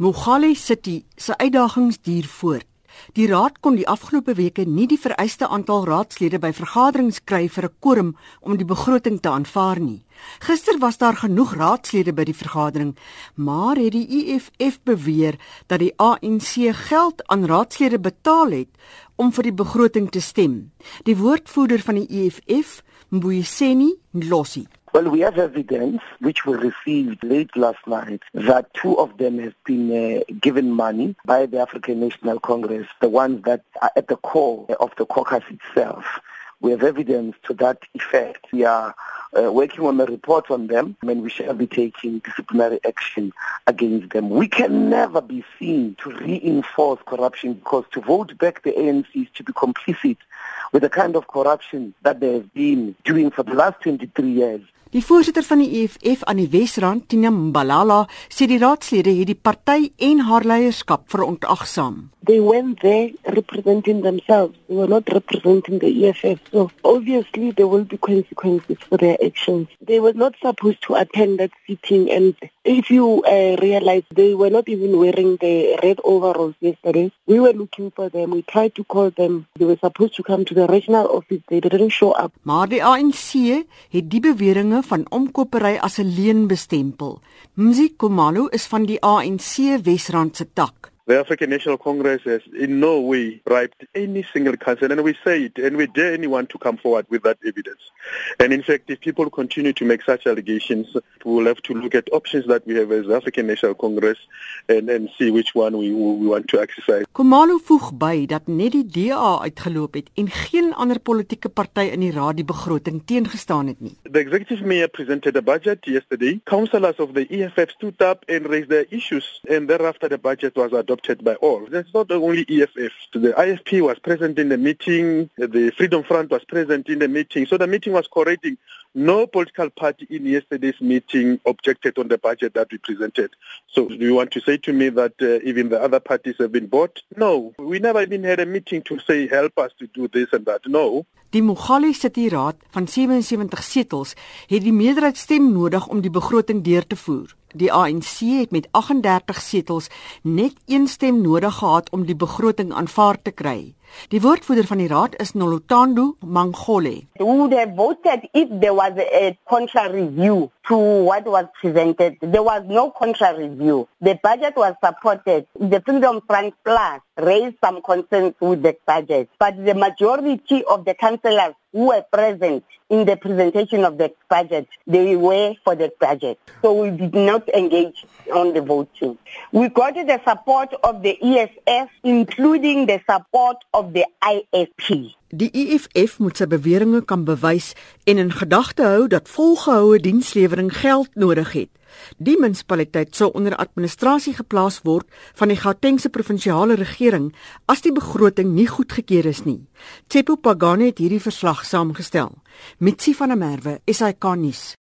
Mogale City se uitdagings duur voort. Die raad kon die afgelope weke nie die vereiste aantal raadslede by vergaderings kry vir 'n quorum om die begroting te aanvaar nie. Gister was daar genoeg raadslede by die vergadering, maar het die EFF beweer dat die ANC geld aan raadslede betaal het om vir die begroting te stem. Die woordvoerder van die EFF, Mbuyiseni Ndlosi, Well, we have evidence which we received late last night that two of them have been uh, given money by the African National Congress, the ones that are at the core of the caucus itself. We have evidence to that effect. We are uh, working on a report on them and we shall be taking disciplinary action against them. We can never be seen to reinforce corruption because to vote back the ANC is to be complicit with the kind of corruption that they have been doing for the last 23 years. Die voorsitter van die EFF aan die Wesrand, Tina Mbalala, sê die raadslede het die party en haar leierskap verontagsaam. They went there representing themselves. They were not representing the EFF. So obviously there will be consequences for their actions. They were not supposed to attend that sitting and if you uh, realize they were not even wearing the red overalls yesterday. We were looking for them. We tried to call them. They were supposed to come to the regional office. They didn't show up. Maar die ANC het die beweringe van omkopery as 'n leuen bestempel. Mzi Komalo is van die ANC Wesrand se tak. The African National Congress has in no way bribed any single council, and we say it, and we dare anyone to come forward with that evidence. And in fact, if people continue to make such allegations, we will have to look at options that we have as the African National Congress and, and see which one we, we want to exercise. Komalo voeg by dat net die DA uitgeloop het en geen ander politieke party in die raad die begroting teengestaan het nie. The executive mayor presented a budget yesterday. Councillors of the EFF stood up and raised their issues, and thereafter the budget was adopted adopted by all. It's not only EFF. The IFP was present in the meeting, the Freedom Front was present in the meeting. So the meeting was correcting. No political party in yesterday's meeting objected on the budget that we presented. So do you want to say to me that uh, even the other parties have been bought? No. We never even had a meeting to say help us to do this and that. No. Die Mogale City Raad van 77 setels het die meerderheidsstem nodig om die begroting deur te voer. Die ANC het met 38 setels net een stem nodig gehad om die begroting aanvaar te kry. Die woordvoerder van die raad is Nolotando Mangole. Would have voted if there was a contrary view to what was presented. There was no contrary view. The budget was supported. The Freedom Front Plus raised some concerns with the budget, but the majority of the councillors who were present in the presentation of the budget, they were for the budget. So we did not engage on the voting. We got the support of the ESF, including the support of the IFP. Die EFF moet sy beweringe kan bewys en in gedagte hou dat volgehoue dienslewering geld nodig het. Die munisipaliteit sou onder administrasie geplaas word van die Gautengse provinsiale regering as die begroting nie goedgekeur is nie. Tsepo Pagane het hierdie verslag saamgestel. Mitsi van der Merwe, SAK nuus.